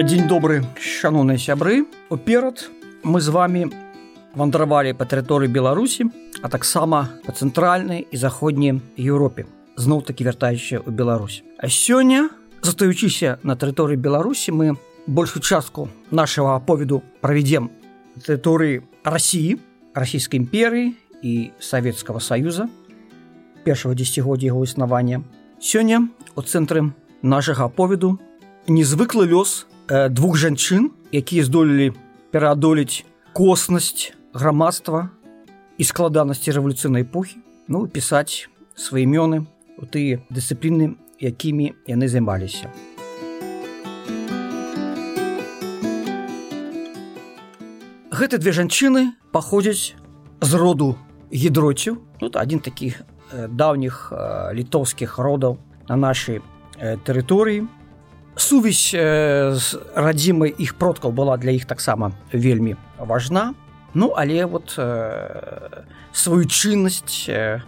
Дзень добры шаноўныя сябры уперад мы з вами вандравалі па тэрыторыі беларусі а таксама па цэнтральнай і заходняй Еўропе зноў такі вяртаючы ў Беларусь а сёння застаючыся на тэрыторыі беларусі мы большую частку нашего аповеду правядзем тэрыторыі Росіі расійскай імперыі і Савецкага Саюза першого дзегоддзя яго існавання сёння у цэнтры нашага аповеду незвыклы лёс э, двух жанчын якія здолелі пераадолець коснасць грамадства і складанасці рэвалюцыйнай эпохі ну пісаць свае імёны у тыя дысцыпліны якімі яны займаліся. Гэты две жанчыны паходзяць з роду гідроцю тут ну, адзін такіх э, даўніх э, літоўскіх родаў на нашай э, тэрыторыі сувязь э, з радзімай іх продкаў была для іх таксама вельмі важна. Ну але вот э, сваю чыннасць э,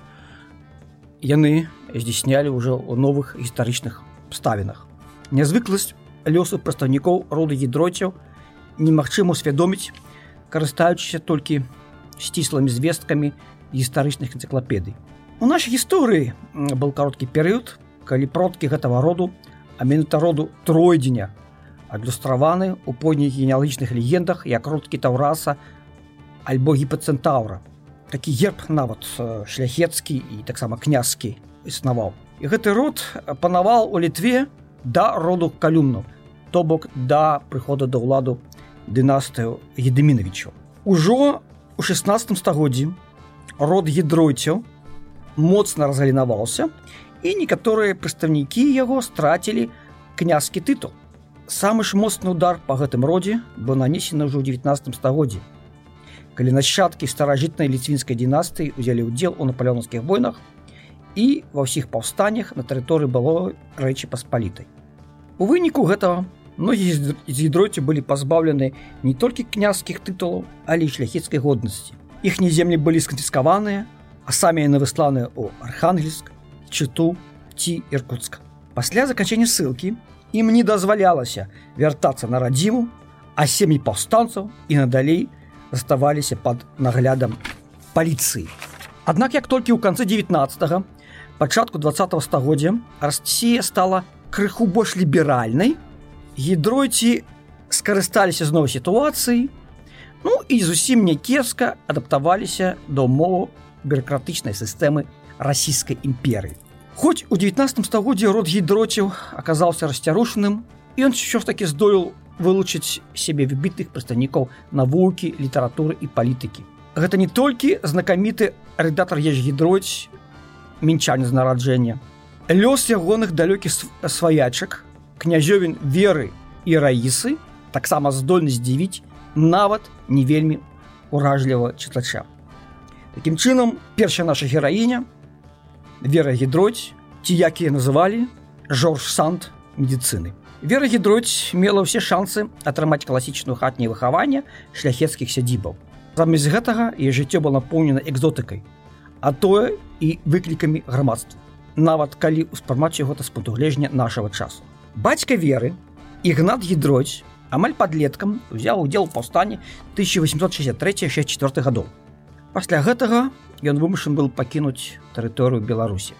яны здійснялі ўжо ў новых гістарычных ставінах нязвыкласць лёсу прадстаўнікоў роду гідроцяў немагчыма усвядоміць карыстаючыся толькі сціслымі звесткамі гістарычных энцыклапедый. У нашай гісторыі был кароткі перыяд калі продкі гэтага роду а менавіта роду тройдзеня. Адлюстраваны у позніх генеалагічных легендах як родкі таўраса альбо гіпацэнтаўра. Такі герб нават шляхецкі і таксама князскі існаваў. І гэты род панаваў у літве да роду калюмну то бок да прыхода да ўладу дынастыю едымінавічу ужо у 16 стагоддзі род гідройцяў моцна разгалінаваўся і некаторыя прадстаўнікі яго страцілі князькі тытул. Самы ж моцны удар па гэтым родзе быў нанесены ўжо ў 19 стагоддзі. Калі нашчадкі старажытнай ліцвінскай дынастыі ўзялі ўдзел у напалёнаўскіх войнах і ва ўсіх паўстаннях на тэрыторыі было рэчы паспалітай. У выніку гэтага многія з гідроці былі пазбаўлены не толькі князскіх тытулаў, але і шляхецкай годнасці. Іхнія землі былі сканфіскаваныя, а самі яны высланыя ў архангельск, чыту ці іркутска пасля заканчэння ссылкі ім не дазвалялася вяртацца на радзіму а сем'і паўстанцаў і надалей заставаліся под наглядам паліцыі Аднак як толькі ў канцы 19 пачатку два стагоддзя расія стала крыху больш ліберальнай гідройці скарысталіся зноў сітуацыі ну і зусім не кепска адаптаваліся да умову бюрократычнай сістэмы расійскай імперыі Хоць у 19 стагоддзе род гідроцяў аказаўся расцярушаным, ён що ж такі здолеў вылучыць сябе выбітых прадстаўнікаў навукі, літаратуры і палітыкі. Гэта не толькі знакаміты рэдатар ежгідроць мінчане з нараджэння. Лёс ягоных далёкіх сваячак, князёвін веры і раісы таксама здольны здзівіць нават не вельмі уражліва чытача. Такім чынам, першая наша гераіня, Вера гідроць ці якія называлі жорж санд медицины вера гідроць мела ўсе шансы атрымаць класічную хатняе выхаванне шляхецкіх сядзібаў замест гэтага і жыццё было напоўнена экзотыкай а тое і выклікамі грамадства нават калі ўспрымаць гэта з пунктуглежня нашего часу. Бацька веры ігнат гідроць амаль подлеткам узяў удзел паўстане 1863-64 гадоў пасля гэтага ён вымушан был пакінуць тэрыторыю беларусі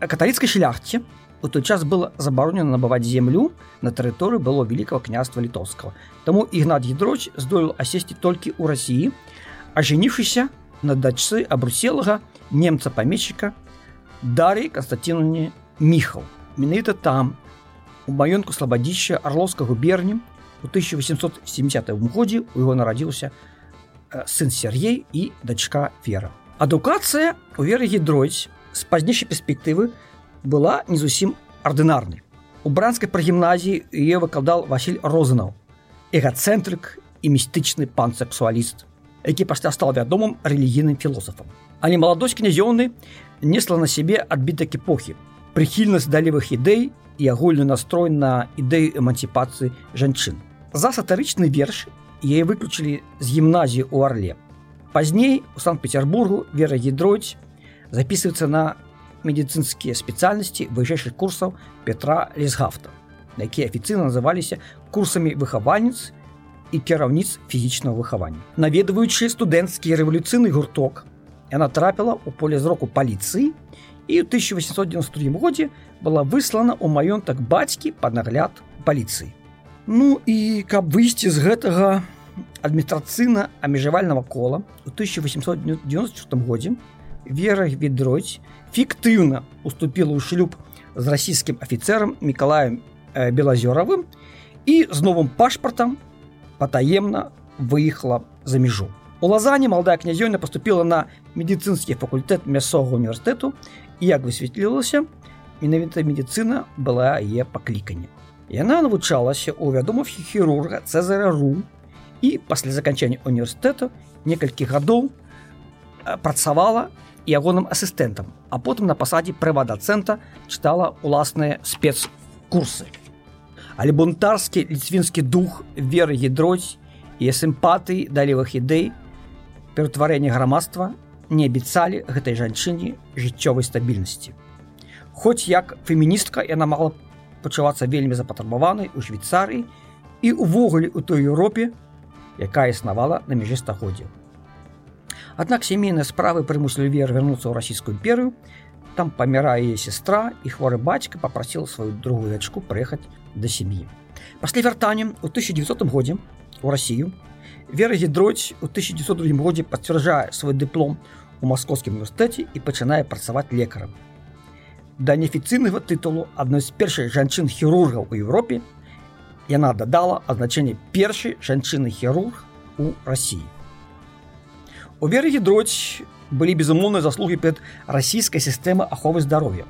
а каталіцкай шляхце у той час было забаронена набываць землю на тэрыторыі было великкаго княства літоўскага Таму ігнат гідроч здолел асесці толькі ў рассіі ажаніўшыся на дачцы абруселага немца памеччыка дарый константиновне міхал менавіта там у маёнку слабадзіща арлоўска губерні у 1870 годзе у яго нарадзіўся сын Сергей і дачка вера Адукацыя у веры гідроць з пазнейшай перспектывы была не зусім ардынарнай. У бранскай прагімназіі яе выкладал Васіль Розанаў, эгацэнтрык і містычны пансексуаліст, які пасля стал вядомым рэлігійным філосафам. Але маладосць князёўны несла на сябе адбітак эпохі, прыхільнасць далевых ідэй і агульны настрой на ідэю эмансіпацыі жанчын. За сатарычны верш яе выключылі з гімназіі ў арле Пазней у санкт-петербургу вера гідроць записывается на медицинскія спецыяльнасці вышэйшых курсаў Петра лесгафта. якія афіцыйна называліся курсамі выхавальніц і кіраўніц фізічнага выхавання. Наведваючы студэнцкі рэвалюцыйны гурток, яна трапіла ў поле зроку паліцыі і ў 1893 годзе была выслана ў маёнтак бацькі пад нагляд паліцыі. Ну і каб выйсці з гэтага адміністрацыйна амежавальнага кола у 1894 годзе вера ведройць фіктыўна уступіла ў шлюб з расійскім афіцерам мікалаем белазёравым і з новым пашпартам патаемна выехала за мяжу. У лазане малдая князёна поступила на медыцынскі факультэт мясцовага універсітэту як высветлілася менавіта медицина была яе пакліканне яна навучалася у вядомых хірурга цезара ру і пасля заканчэння універсітэту некалькі гадоў э, працавала ягоным асістэнтам а потым на пасадзе прывадацэнта чытала уласныя спецкурсы але бунтарскі ліцвінскі дух веры гідроць і сімпатыі далевых ідэй ператварэння грамадства не абяцалі гэтай жанчыне жыццёвай стабільнасці хоць як феміністка яна мала пачувацца вельмі запатрабаванай у швейцарыі і увогуле у той Еўропе якая існавала на мяжы стагоддзя. Аднак сямейныя справы прымусілі вер вярнуцца ў расійскую імперыю, там памірае яе сестра і хворы бацька попрасіл сваю другую дачку прыехаць да сям'і. Пасля вяртання у 1900 годзе у Расію Вера гідроць у 1902 годзе пацвярджае свой дыплом у маскоўскім універсітэце і пачынае працаваць лекарам. Да неафіцыйнага тытулу адной з першых жанчын-хірургаў у Еўропе яна дадала азначэнне першай жанчыны-хірург у рассіі. У берагі дроць былі безумоўныя заслугі перад расійскай сістэмы аховы здароўя.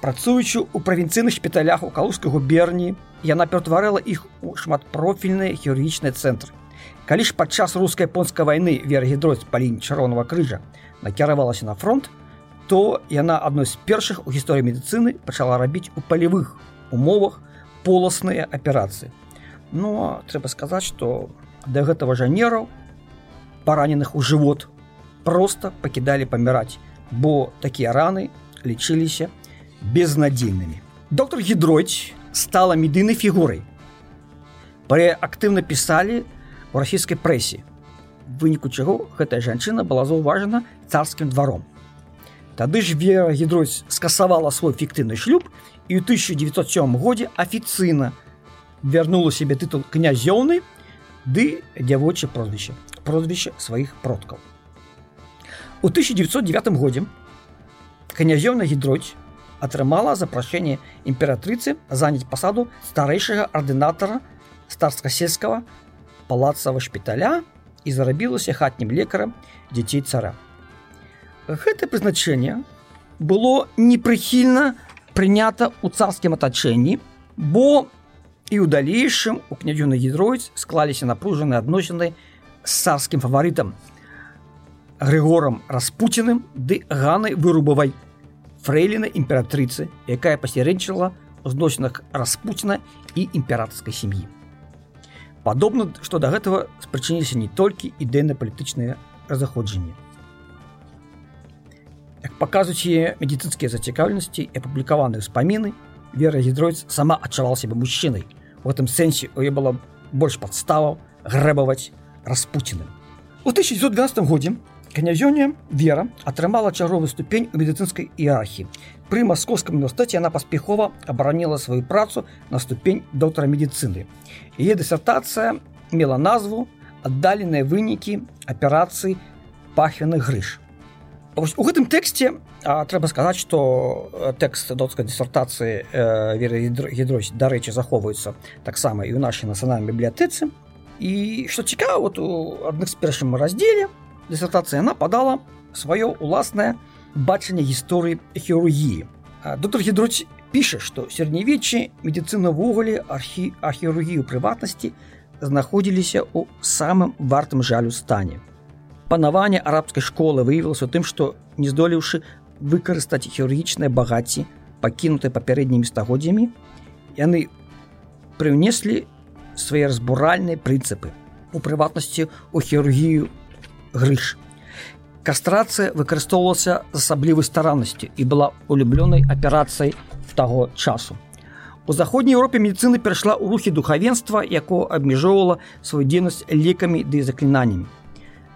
Працуючы ў правінцыйных шпіталях у калускай губерні, яна ператварыла іх у шматпрофільныя хірургічныя цэнтры. Калі ж падчас руска-японскай вайны верагідроць палінь чароўнага крыжа накіравалася на фронт, то яна адной з першых у гісторыі медыцыны пачала рабіць у палявых умовах поласныя аперацыі. Но трэба сказаць, што да гэтага жанераў параненых у жывот просто пакідалі паміраць, бо такія раны лічыліся безнадзейнымі. Доктор гідроць стала медыйнай фігурай. Пре актыўна пісалі у расійскай прэсе. выніку чаго гэтая жанчына была заўважана царскім дваром. Тады ж вера гідроць скасавала свой фіктыўны шлюб і ў 1907 годзе афіцыйна вярнула сябе тытул князёўны ды дзявочы прозвішча прозвішча сваіх продкаў. У 1909 годзе князёўна гідроць атрымала запрашэнне імператрыцы заняць пасаду старэйшага ардынатара старска-сельскага палацава шпіталя і зарабілася хатнім лекарам дзяцей цара. Гэта прызначэнне было непрыхільна прынята ў царскім атачэнні, бо і ў далейшым у князюна гідроіць склаліся напружаныя адносіны з царскім фаварытам Грыгорам распуціным ды ганай вырубавай фрэйліна імператрыцы, якая пасярэдчыла зносінах распуціна і імператорскай сям'і. Падобна, што да гэтага спрычыніліся не толькі ідэйна-палітычныя разыходжанні. Як паказваюць яе медыцынскія зацікаўленасці і апублікаваныя ўспаміны, Вера гідроіц сама адчувала сябе мужчынай. У гэтым сэнсе у яе было больш падставаў грэбаваць распуціным. У 1912 годзе князёня Вера атрымала чарговы ступень у медыцынскай іерархіі. Пры маскоўскім універсітэце яна паспяхова абараніла сваю працу на ступень доктара медыцыны. Яе дысертацыя мела назву аддаленыя вынікі аперацыі пахвенных грыж. Вось, у гэтым тэксце трэба сказаць што тэкст доцкай дысертацыі э, веры гідрось дарэчы захоўваюцца таксама і ў нашай нацыянальнай бібліятэцы і што цікава вот у адных з першым раздзеле дысертацыя яна падала сваё уласнае бачанне гісторыі хірургіі доктор гідроць піша што сярэднявеччы медыцына ввогуле архі ахірургію прыватнасці знаходзіліся ў самым вартым жалю стане Панаванне арабскай школы выявілася тым што не здолеўшы выкарыстаць хірургічныя багацці пакінутыя папярэднімі стагоддзямі яны прыўнеслі свае разбуральныя прынцыпы. У прыватнасці у хірургію грыж. Кастрацыя выкарыстоўвалася з асаблівай стараннасцю і была улюблёнай аперацыяй таго часу. У заходняй Еўропе медыцына перайшла ў рухі духавенства, якое абмяжоўвала сваю дзейнасць лекамі ды заклінаннямі.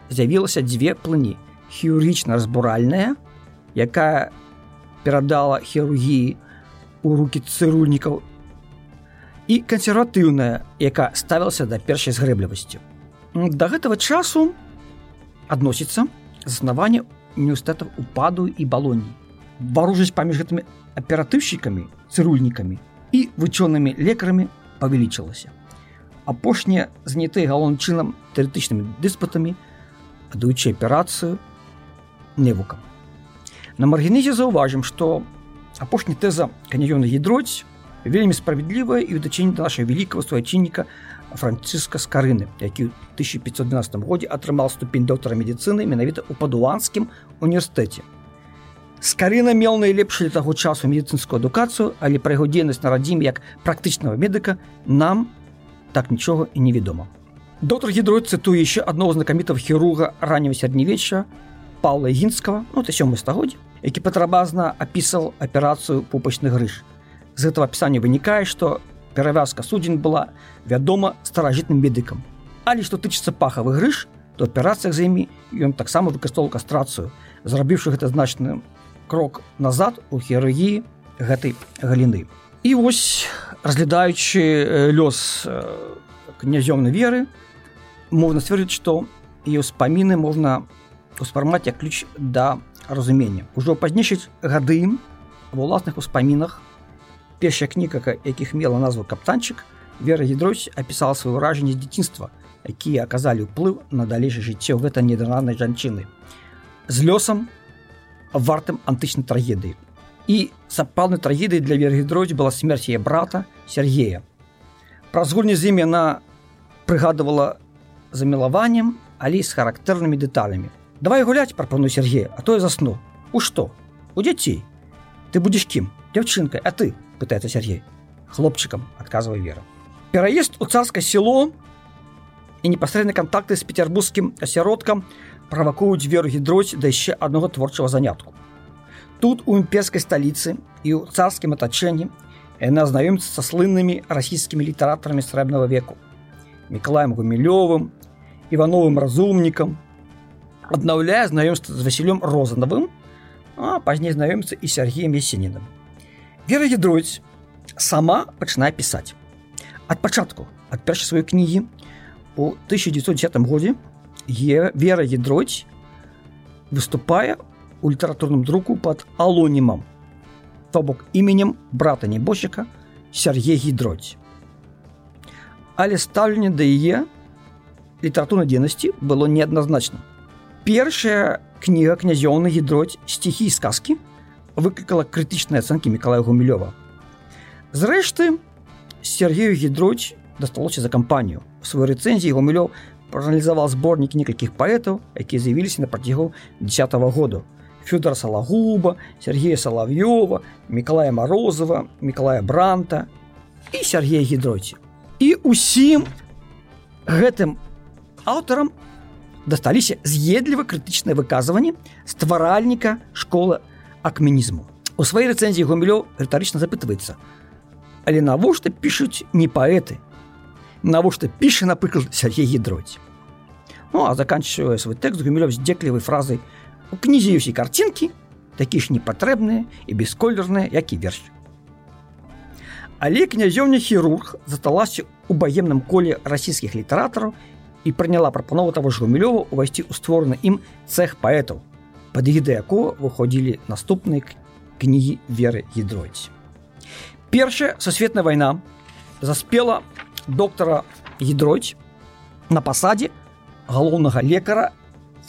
З'явілася дзве плыні: хірургічна-разбуральная, якая перадала хірургіі ў рукі цырульнікаў і кансерватыўная, якая ставілася да першай згрэблівасцю. Да гэтага часу адносіцца заснаванне універсітэтаў упаду і балоні. Варужаць паміж гэтымі аператыўшчыкамі, цырульнікамі і вучонымі лекарамі павялічылася. Апошнія занятыя галоўным чынам тэарэтычнымі дыспутамі, адуючы аперацыю невукам. На маргенезе заўважым, што апошні тэза каньёна гідроць вельмі справядлівая і ў дачынні да нашай вялікага суайчынніка францыска скарыны, які ў 1512 годзе атрымаў ступень доктара медыцыны менавіта ў падуанскім універсітэце Скарына меў найлепшую таго часу медыцынскую адукацыю, але пра яго дзейнасць на радзіме як практычнага медыка нам так нічога і невядома. Доктор Гідрой цытуе яшчэ адного знакамітого хірурга раннего сярэднявечча Павла гінскага ну, сёмы стагоддзя, які патрабазна апісаў аперацыю пупачны грыж. З гэтага пісання вынікае, што перавязка судзень была вядома старажытным медыкам. Але што тычыцца пахавы грыж, то аперацыях за імі ён таксама выкарыстоўваў кастрацыю, зрабіўшы гэта значным крок назад у хірургіі гэтай галіны. І вось разглядаючы лёс князёмнай веры, можна сцвердзіць, што і ўспаміны можна успармаць як ключ да разумення. Ужо пазнейшыць гады ва ўласных успамінах першая кніга, якіх мела назву каптанчык, вера гідроць апісала сваё ўражанне з дзяцінства, якія аказалі ўплыў на далейшае жыццё гэта недананай жанчыны. З лёсам вартым антычнай трагедыі. І сапраўднай трагедыяй для Вергідроць была смерць яе брата Сергея. Праз гульні з імі яна прыгадывала замілаваннем, але з характэрнымі дэталямі. Давай гуляць прапану Сергея, а то я засну. У што? У дзяцей. Ты будзеш кім? Дзяўчынкай, а ты пытаецца Сергей. Хлопчыкам адказвае вера. Пераезд у царскае село і непасрэдны кантакты з петербургскім асяродкам правакуюць веру гідроць да яшчэ аднаго творчага занятку. Тут у імперскай сталіцы і ў царскім атачэнні яна знаёміцца са слыннымі расійскімі літаратарамі срэбнага веку. Мікалаем гумілёвым, івановым разумнікам, аднаўляе знаёмства з Васілём розанавым, а пазней знаёміцца і Сергеем Есенінам. Вера гідроць сама пачынае пісаць. Ад пачатку ад першай сваёй кнігі у 1910 годзе Вера Ядроць выступае у літаратурным друку под алонімам, то бок іменем брата небожчыка Сергей Гідроць. Але стаўленне да яе літаратурнай дзейнасці было неадназначна. Першая кніга князёўны гідроць сціхі сказкі выклікала крытычныя ацэнкі Миколая Гумілёва. Зрэшты, Сергею Гідроць дасталося за кампанію. У сваёй рэцэнзіі Гумілёў проаналізаваў зборнік некалькіх паэтаў, якія з'явіліся на працягу десят -го году. Фёдора Салагуба, Сергея Салав'ёва, Миколая Морозова, Миколая Бранта і Сергея Гідроці. І усім гэтым аўтарам дасталіся з'едліва крытычныя выказванні стваральніка школы акменізму. У сваёй рэцэнзіі гомілёў рытарычна запытваецца: Але навошта пішуць не паэты, навошта піша напрыклад Сергей гідроць ну а заканчивая свой тэкст гумілёв здзеклівай фразай у кнізе ўсе карцінкі такі ж непатрэбныя і бесколерныя як і верш але князёўня хірург засталася у баемным коле расійскіх літаратараў і прыняла прапанову таго ж гумілёва увайсці ў створаны ім цех паэтаў пад гіда якого выходзілі наступныя кнігі веры гідроць першая сусветная вайна заспела доктара гідроць на пасадзе галоўнага лекара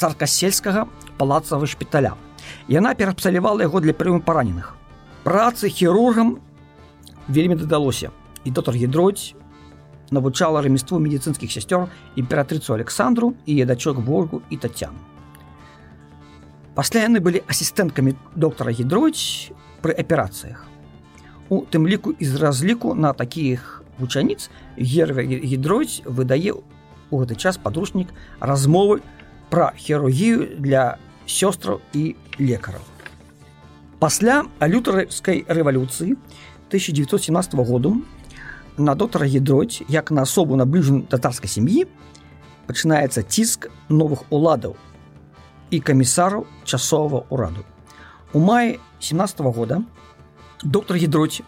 царкасельскага палацавы шпіталя. Яна перапсалявала яго для прыму параненых. Працы хірургам вельмі дадалося і доктор гідроць навучала рамяству медыцынскіх сясцёр імператрыцу Александру і едачок Волгу і татяну. Пасля яны былі асістэнткамі доктара гідроць пры аперацыях. У тым ліку з разліку на такіх вучаніц герва гідроць выдае у гэты час падручнік размовы пра хірургію для сёстраў і лекараў. Пасля алютарскай рэвалюцыі 1917 году на доктара Гідроць як на асобу набліжаную татарскай сям'і пачынаецца ціск новых уладаў і камісараў часовага ўраду. У маі 17 -го года доктор Гідроць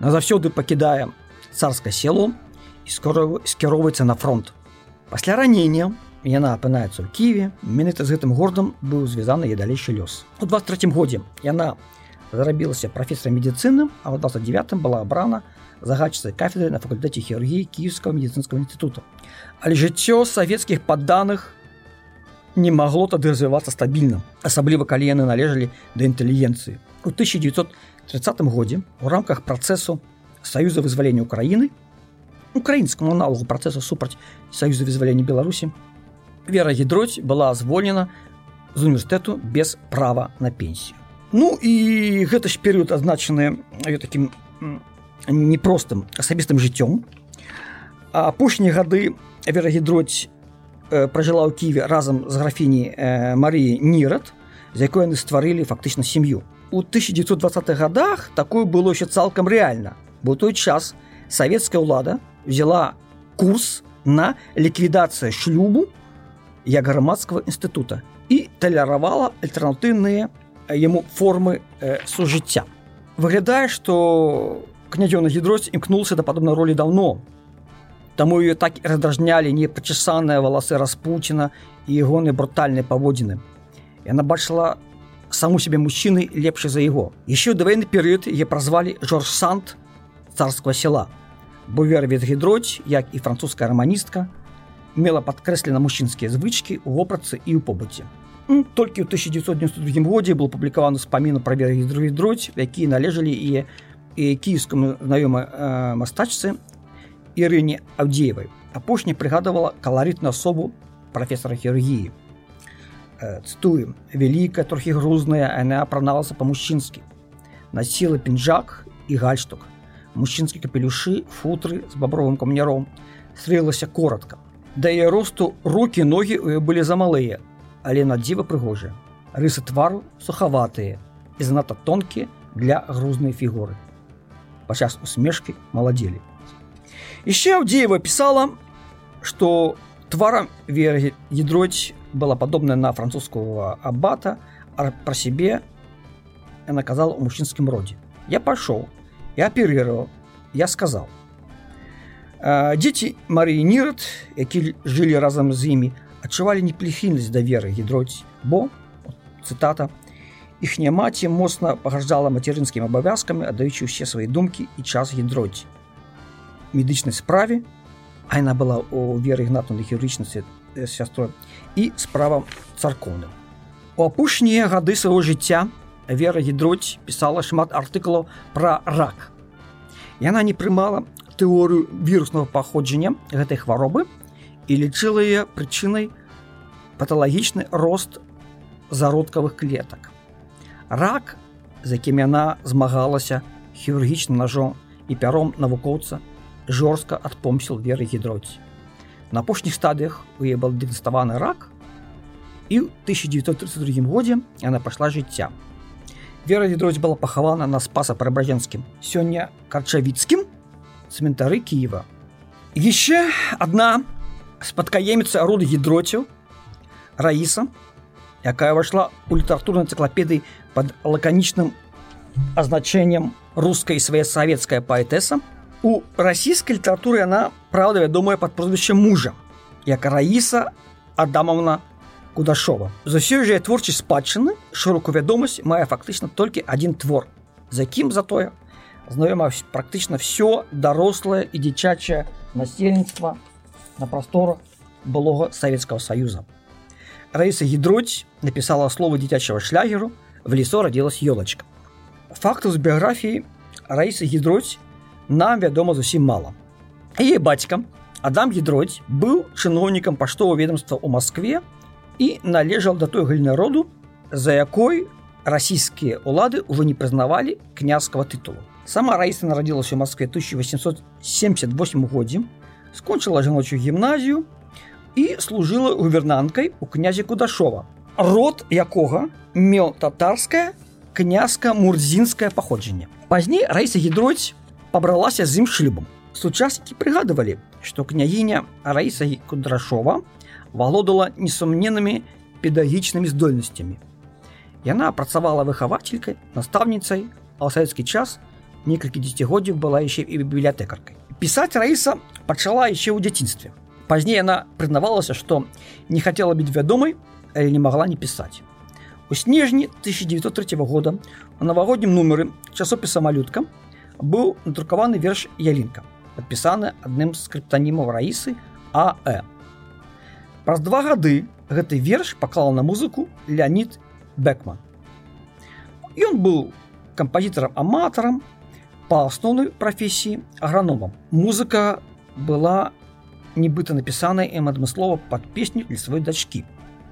назаўсёды пакідае царскае село і скіроўваецца на фронт. Пасля ранення яна апынаецца ў ківе менавіта з гэтым городам быў звязаны я далейшы лёс. У 23 годзе яна зарабілася прафесарам медыцыны, а ў 29 была абрана загадчыцай кафедры на факультэце хірургіі кіевскага медыцынскага інстытута. Але жыццё савецкіх падданых не магло тады развівацца стабільна, асабліва калі яны належалі да інтэлігенцыі. У 1930 годзе у рамках працэсу саюза вызвалення Украіны украінскаму аналогу працэсу супраць саюза вызвалення Беларусі Вера гідроць была звольнена з універсітэту без права на пенсію. Ну і гэта ж перыяд адзначаны такім непростым асабістым жыццём. апошнія гады верагідроць э, пражыла ў ківе разам з графіні э, Марыі Нірат, з якой яны стварылі фактычна сям'ю. У 1920-х годах такое было еще цалкам рэальна. Бо той час савецкая ўлада взяла курс на ліквідацыю шлюбу як грамадскага інстытута і талеравала альтэрнатыўныя яму формы э, сужыцця. Выглядае, што князёна гідроць імкнулся да падобнай ролі даўно. Таму ее так і раздражнялі непачасаныя валасы распуціна і ягоны брутальныя паводзіны. Яна бачыла саму сябе мужчыны лепшы за яго. Еще да вайны перыяд яе празвалі Жорж Сант царского села. Бо вера від гідроць, як і французская раманістка, мела падкрэслена мужчынскія звычкі ў вопратцы і ў побыце. Толькі ў 1992 годзе был публікаваны спаміну пра веры гідроць, якія належалі і і кіевскому знаёмай э, мастачцы Ірыне Аўдзеевай. Апошняя прыгадывала каларытную асобу прафесара хірургіі. Э, цтуем, вялікая, трохі грузная, яна апраналася па-мужчынскі. Насіла пінжак і гальштук. Мужчынскі капелюшы, футры з бабровым камняром. Стрэлася коротка. Да яе росту рукі ногі ў былі замалыя, але на дзіва прыгожыя. Рысы твару сухаватыя і занадта тонкія для грузнай фігуры падчас усмешкі маладзелі. Яшчэ Аўдзеева пісала, што тварам веры ядроць была падобная на французского абата, а пра сябе яна казала ў мужчынскім родзе. Я пайшоў, я аперировал, я сказал. Дзеці Марыі Нірат, які жылі разам з імі, адчувалі непрыхільнасць да веры гідроць, бо цытата іхняя маці моцна паграждала мацерынскімі абавязкамі аддаючы ўсе свае думкі і час гідроці медычнай справе а яна была у веры ігнатнай хірурычнасці сястрой і справам царкоўным у апошнія гады свайго жыцця вера гідроць пісала шмат артыкулаў пра рак. Яна не прымала тэорыю віруснага паходжання гэтай хваробы і лічыла яе прычынай паталагічны рост зародкавых клетак рак, з якім яна змагалася хірургічным ножом і пяром навукоўца жорстка адпомсіл веры гідроць. На апошніх стадыях у яе был дыгнаставаны рак і ў 1932 годзе яна пайшла жыцця. Вера гідроць была пахавана на спаса парабраженскім сёння карчавіцкім цментары Киева. Яшчэ адна спадкаеміца роды гідроцяў Раіса, якая вайшла у літаратурнай энцыклапедыі под лаканічным азначэннем рускай свая савецкая паэтэса у расійскай літаратуры яна праўда вядомая пад прозвішча мужа як раіса адамовна кудашова з усёй жа творчай спадчыны шырокую вядомасць мае фактычна толькі адзін твор за якім затое знаёма практычна все дарослае і дзіцячае насельніцтва на прасторах былога савецкага саюза раіса гідроць напісала слово дзіцячага шлягеру в лесу родилась елочка. Фактов з біографії Раїси Гідроць нам вядома зусім мало. Яе бацька Адам Гідроць быў чыноўнікам паштового ведомства ў Маскве і належаў да той галіны роду, за якой расійскія ўлады ўжо не прызнавалі княскага тытулу. Сама Раіса нарадзілася ў Маскве 1878 годзе, скончыла жаночую гімназію і служыла гувернанткай у князе Кудашова, род якога меў татарскае князка-мурзінскае паходжанне. Пазней Раіса Гідроць пабралася з ім шлюбам. Сучаснікі прыгадывалі, што княгіня Раіса Кудрашова валодала несумненнымі педагічнымі здольнасцямі. Яна працавала выхавацелькай, настаўніцай, а ў савецкі час некалькі дзесяцігоддзяў была яшчэ і бібліятэкаркай. Пісаць Раіса пачала яшчэ ў дзяцінстве. Пазней яна прызнавалася, што не хацела быць вядомай, але не магла не пісаць. У снежні 1903 года у навагоднім нумеры часопіса малютка быў надрукаваны верш Ялінка, падпісаны адным з скрыптанімаў раісы АЭ. Праз два гады гэты верш паклаў на музыку Леонид Бекман. Ён быў кампазітарам аматарам па асноўнай прафесіі аграномам. Музыка была нібыта напісаная ім адмыслова пад песню для сваёй дачкі.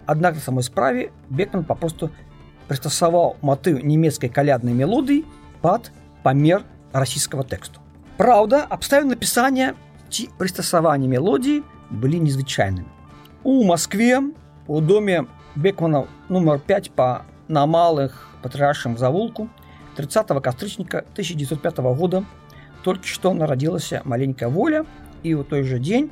Аднак на самой справе Бекман папросту прыстасаваў матыў нямецкай каляднай мелодыі пад памер расійскага тэксту. Праўда, абставін напісання ці прыстасавання мелодіі былі незвычайнымі. У Маскве у доме Бекмана нумар 5 па на малых патрыаршым завулку 30 кастрычніка 1905 года толькі што нарадзілася маленькая воля і ў той жа дзень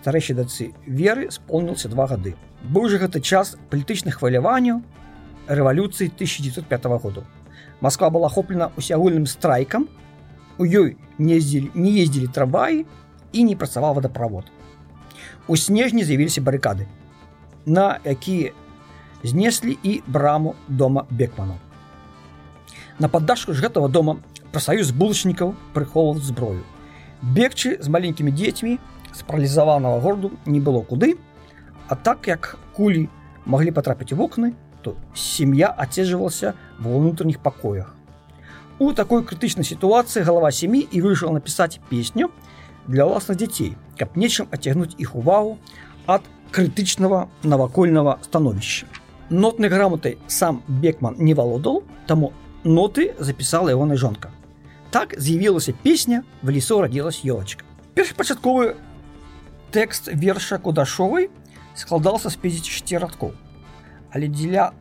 старэйшай дацы веры сполнился два гады. Быў жа гэты час палітычных хваляванняў рэвалюцыі 1905 году. Масква была охоплена усеагульным страйкам, у ёй не ездзілі, не ездзілі трамваі і не працаваў вадаправод. У снежні з'явіліся барыкады, на якія знеслі і браму дома бекману. На паддашку ж гэтага дома прафсаюз булачнікаў прыхоўваў зброю. Бегчы з маленькімі дзецьмі з паралізаванага городу не было куды, а так як кулі маглі патрапіць у вокны, то сям'я ацежвалася ва ўнутраных пакоях. У такой крытычнай сітуацыі галава сям'і і вырашыла напісаць песню для ўласных дзяцей, каб нечым ацягнуць іх увагу ад крытычнага навакольнага становішча. Нотнай грамотай сам Бекман не валодал, таму ноты запісала ягоная жонка. Так з'явілася песня в лесу радзілась ёлачка. Першапачатковы тэкст верша кудашовай складаўся з 56 радкоў. Але дзеля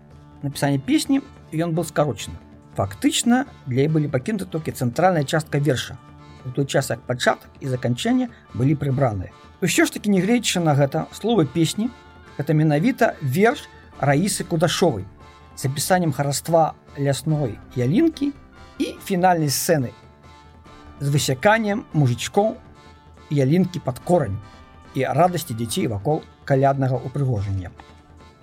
напісання песні ён быў скарочаны. Фактычна для іх былі пакінуты толькі цэнтральная частка верша. У той час як пачатак і заканчэнне былі прыбраныя. Усё ж такі нягледзячы на гэта словы песні гэта менавіта верш раісы кудашовай з апісаннем хараства лясной ялінкі і фінальнай сцэны з высяканнем мужичкоў ялінкі пад корань і радасці дзяцей вакол каляднага упрыгожання.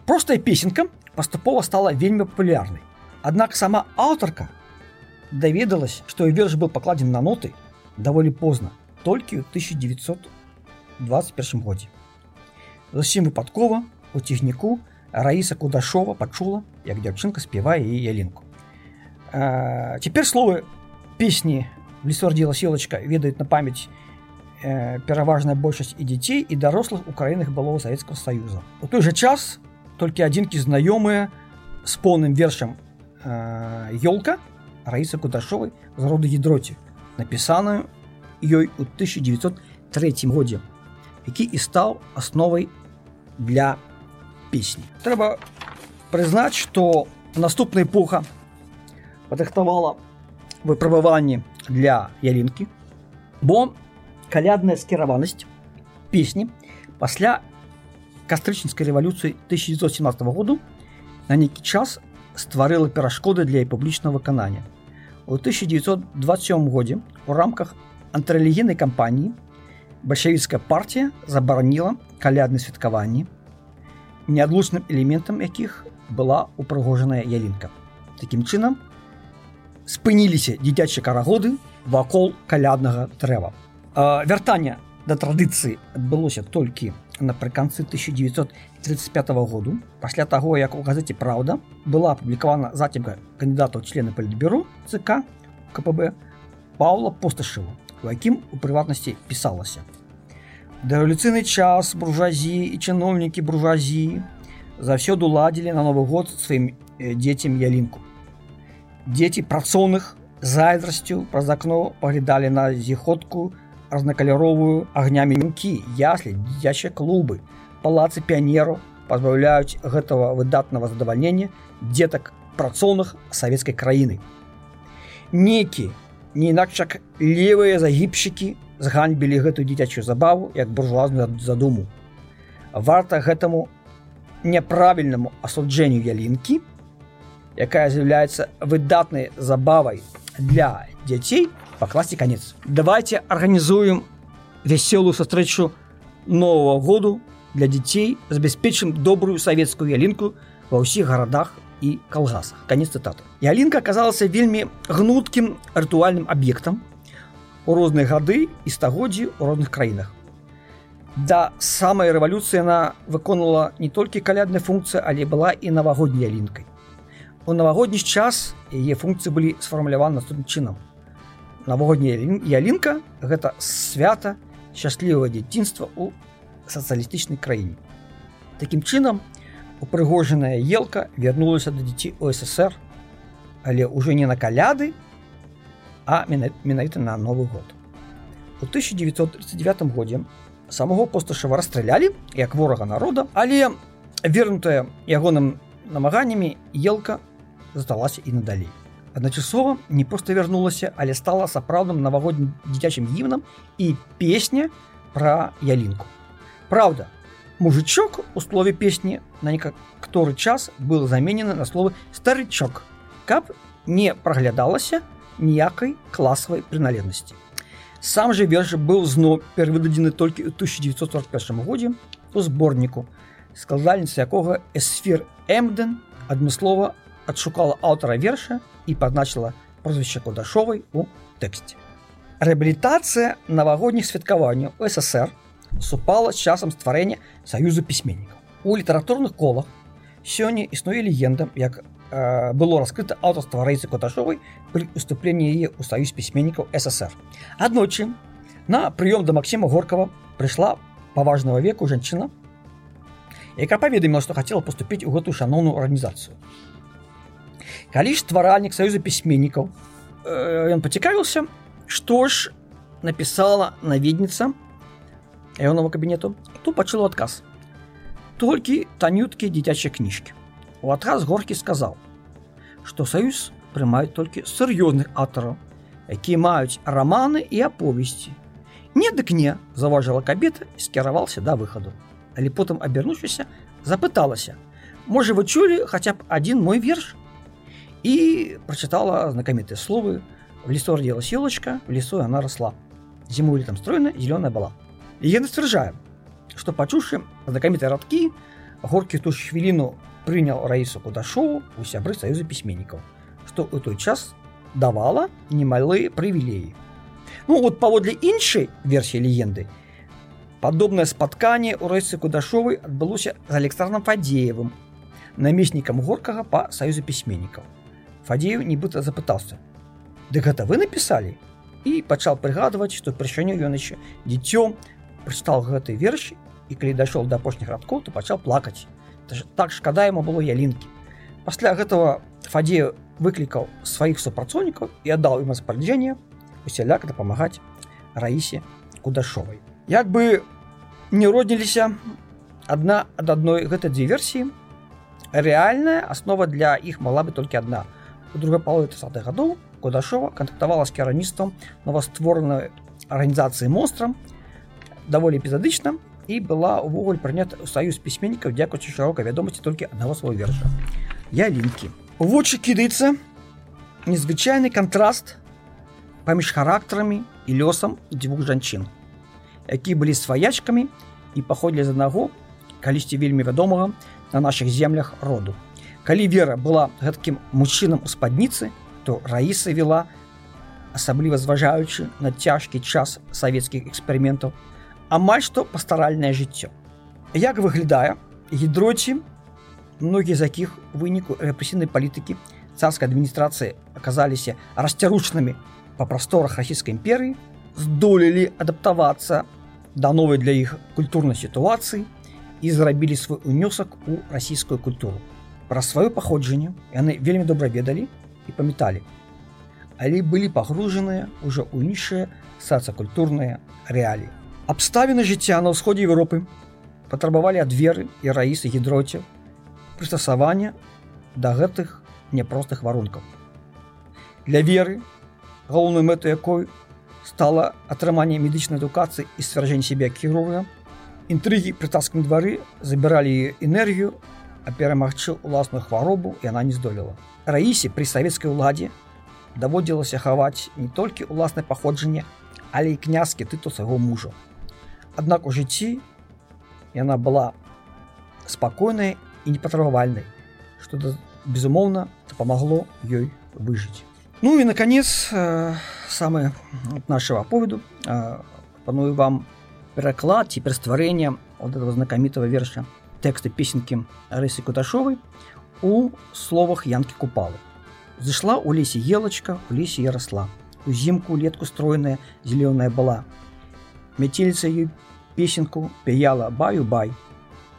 Простая песенка паступова стала вельмі папулярнай. Аднак сама аўтарка даведалась, што і верш быў пакладзен на ноты даволі позна, толькі ў 1921 годзе. Зусім выпадкова у цягніку Раіса Кудашова пачула, як дзяўчынка спявае яе ялінку. Цяпер словы песні лісордзіла сілачка ведаюць на памяць э, пераважная большасць і дзяцей і дарослых у краінах былого Савецкага Саюза. У той жа час толькі адзінкі знаёмыя з поўным вершам ёлка э, Раіса Кудашовай з роду гідроці, напісаную ёй у 1903 годзе, які і стаў асновай для песні. Трэба прызнаць, што наступная эпоха падрыхтавала выпрабаванні для ялінкі, бо калядная скіраванасць песні пасля кастрычніцкай рэвалюцыі 1917 году на нейкі час стварыла перашкоды для публічнага выканання. У 1927 годзе у рамках антырэлігійнай кампаніі бальшавіцкая партія забараніла калядны святкаванні, неадлучным элементам якіх была упрыгожаная ялінка. Такім чынам спыніліся дзіцячыя карагоды вакол каляднага дрэва. Вяртання да традыцыі адбылося толькі напрыканцы 1935 году. Пасля таго як у газеце праўда была апублікавана зацімка кандыдатаў члены палітбюро ЦК КПБ Паўла посташыва у якім у прыватнасці пісалася. Дэвалюцыйны час буржуазіі і чыноўнікі буржуазіі заўсёды ладзілі на новы год сваім дзецям ялінку дзеці працоўных зайздрасцю праз акно паглядалі на зіходку на разнакаляровую агнямі мінкі яслі дзіцячыя клубы палацы піянеру пазбаўляюць гэтага выдатнага задавальнення дзетак працоўных савецкай краіны. Некі не інакш як левыя загібшчыкі зганьбілі гэтую дзіцячую забаву як буржуазную задуму. Варта гэтаму няправільнаму асуджэнню ялінкі, якая з'яўляецца выдатнай забавай для дзяцей пакласці канец. Давайте арганізуем вясёлую сустрэчу нового году для дзяцей забяспечым добрую савецкую ялінку ва ўсіх гарадах і калгасах канец цытаты ялінка аказалася вельмі гнуткім рытуальным аб'ектам у розныя гады і стагоддзі ў розных краінах да самай рэвалюцыі яна выконвала не толькі калядная функцыя але была і навагодняй ялінкай у навагодні час яе функцыі былі сфармуляваны наступным чынам навагодняя ялінка гэта свята шчаслівае дзяцінства у сацыялістычнай краіне. Такім чынам, упрыгожаная елка вярнулася да дзяцей ОССР, але ўжо не на каляды, а менавіта на новы год. У 1939 годзе самого посташава расстралялі як ворага народа, але вернутая ягоным намаганнямі елка засталася і надалей. Адначасова не проста вярнулася, але стала сапраўдным навагоднім дзіцячым гімнам і песня пра ялінку. Правда, мужичок у слове песни на некоторый час был заменен на слово старичок, каб не проглядалася ніякай класавай прыналежнасці. Сам же верш быў зноў перавыдадзены толькі ў 1941 годзе у зборніку, складальніца якога эсфір Эмден адмыслова адшукала аўтара верша і пазначыла прозвішча кудашовай у тэксце. Рэабілітацыя навагодніх святкаванняў ССР супала з часам стварэння саюзу пісьменнікаў. У літаратурных колах сёння існуе легенда, як было раскрыта аўтарства рэйцы Каташовай пры уступленні яе ў саюз пісьменнікаў ССР. Аднойчы на прыём да Макссіма Горкава прыйшла паважнага веку жанчына, якая паведаміла, што хацела паступіць у гэтую шаноўную арганізацыю. Калі ж стваральнік саюза пісьменнікаў э, ён пацікавіўся, што ж напісала наведніца ягонага кабінету то пачуло адказ толькі танюткі дзіцячыя кніжкі у адказ горкі сказаў што саюз прымаюць толькі сур'ёзных аўтараў якія маюць раманы і аповесці не дык не заважыла кабета скіраваўся да выхаду але потым абярнуўшыся запыталася можа вы чулі хаця б адзін мой верш і прачытала знакамітыя словы в лесу родила селочка в лесу она росла зіму там стройна зеленая была Легенда сцвярджае, што пачуўшы знакамітыя радкі, горкі ту ж хвіліну прыняў раісу кудашову у сябры саюза пісьменнікаў, што ў той час давала немалыя прывілеі. Ну вот паводле іншай версіі легенды, падобнае спатканне ў рэйцы кудашовай адбылося з александром фадзеевым, намеснікам горкага па саюзу пісьменнікаў. Фадзею нібыта запытаўся: « Ды гэта вы напісалі і пачаў прыгадваць, што прычыню ён яшчэ дзіцём прачытал гэты верш і калі дайшоў да апошніх радкоў то пачаў плакаць так шкада яму было ялінкі пасля гэтага фадзею выклікаў сваіх супрацоўнікаў і аддаў ім распараджэнне усяляк дапамагаць раісе кудашовай як бы не родніліся адна ад адной гэтай дзве версіі рэальная аснова для іх мала бы толькі адна у другой палове 30 гадоў кудашова кантактавала з кіраніцтвам новастворанай арганізацыі монстрам даволі эпізадычна і была увогуле прынята ў саюз пісьменнікаў дзякуючы шырокай вядомасці толькі аднаго свайго верша я лінкі у вочы кідаецца незвычайны кантраст паміж характарамі і лёсам дзвюх жанчын якія былі сваячкамі і паходлі з аднаго калісьці вельмі вядомага на наших землях роду калі вера была гэткім мужчынам у спадніцы то раіса вела асабліва зважаючы на цяжкі час савецкіх эксперыментаў амаль што пастаральнае жыццё. Як выглядае гідроці, многія з якіх выніку рэпрэсійнай палітыкі царскай адміністрацыі аказаліся расцяручнымі па прасторах расійскай імперыі, здолелі адаптавацца да новай для іх культурнай сітуацыі і зрабілі свой унёсак у расійскую культуру. Пра сваё паходжанне яны вельмі добра ведалі і памяталі, але былі пагружаныя ўжо ў іншыя сацыякультурныя рэаліі. Абставіны жыцця на ўсходзе Еўропы патрабавалі ад веры і раісы гідроце прыстасавання да гэтых няпростых варункаў. Для веры, галоўнай мэтай якой стала атрыманне медычнай адукацыі і сцвярджэнь сябе кіруя, інтрыгі пры таскім двары забіралі энергію, а перамагчы ўласную хваробу яна не здолела. Раісе пры савецкай уладзе даводзілася хаваць не толькі ўласнае паходжанне, але і князкі тытул свайго мужа. Аднак у жыцці яна была спакойнай і непатрабавальнай, што безумоўна дапамагло ёй выжыць. Ну и наконец, э, самое от нашего поводу, э, планую вам переклад теперь створение вот этого знакомитого верша текста песенки Рыси Куташовой у словах Янки Купалы. Зашла у леси елочка, у леси я росла. У зимку летку стройная, зеленая была. Метелица ее песенку пеяла баю-бай.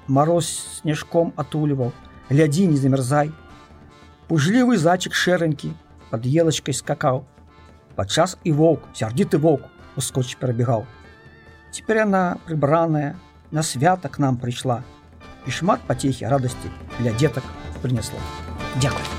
Мороз снежком отуливал, гляди, не замерзай. Пужливый зайчик шеренький под елочкой скакал. Подчас и волк, сердитый волк, ускочь перебегал. Теперь она, прибранная, на свято к нам пришла. И шмат потехи, радости для деток принесла. Дякую.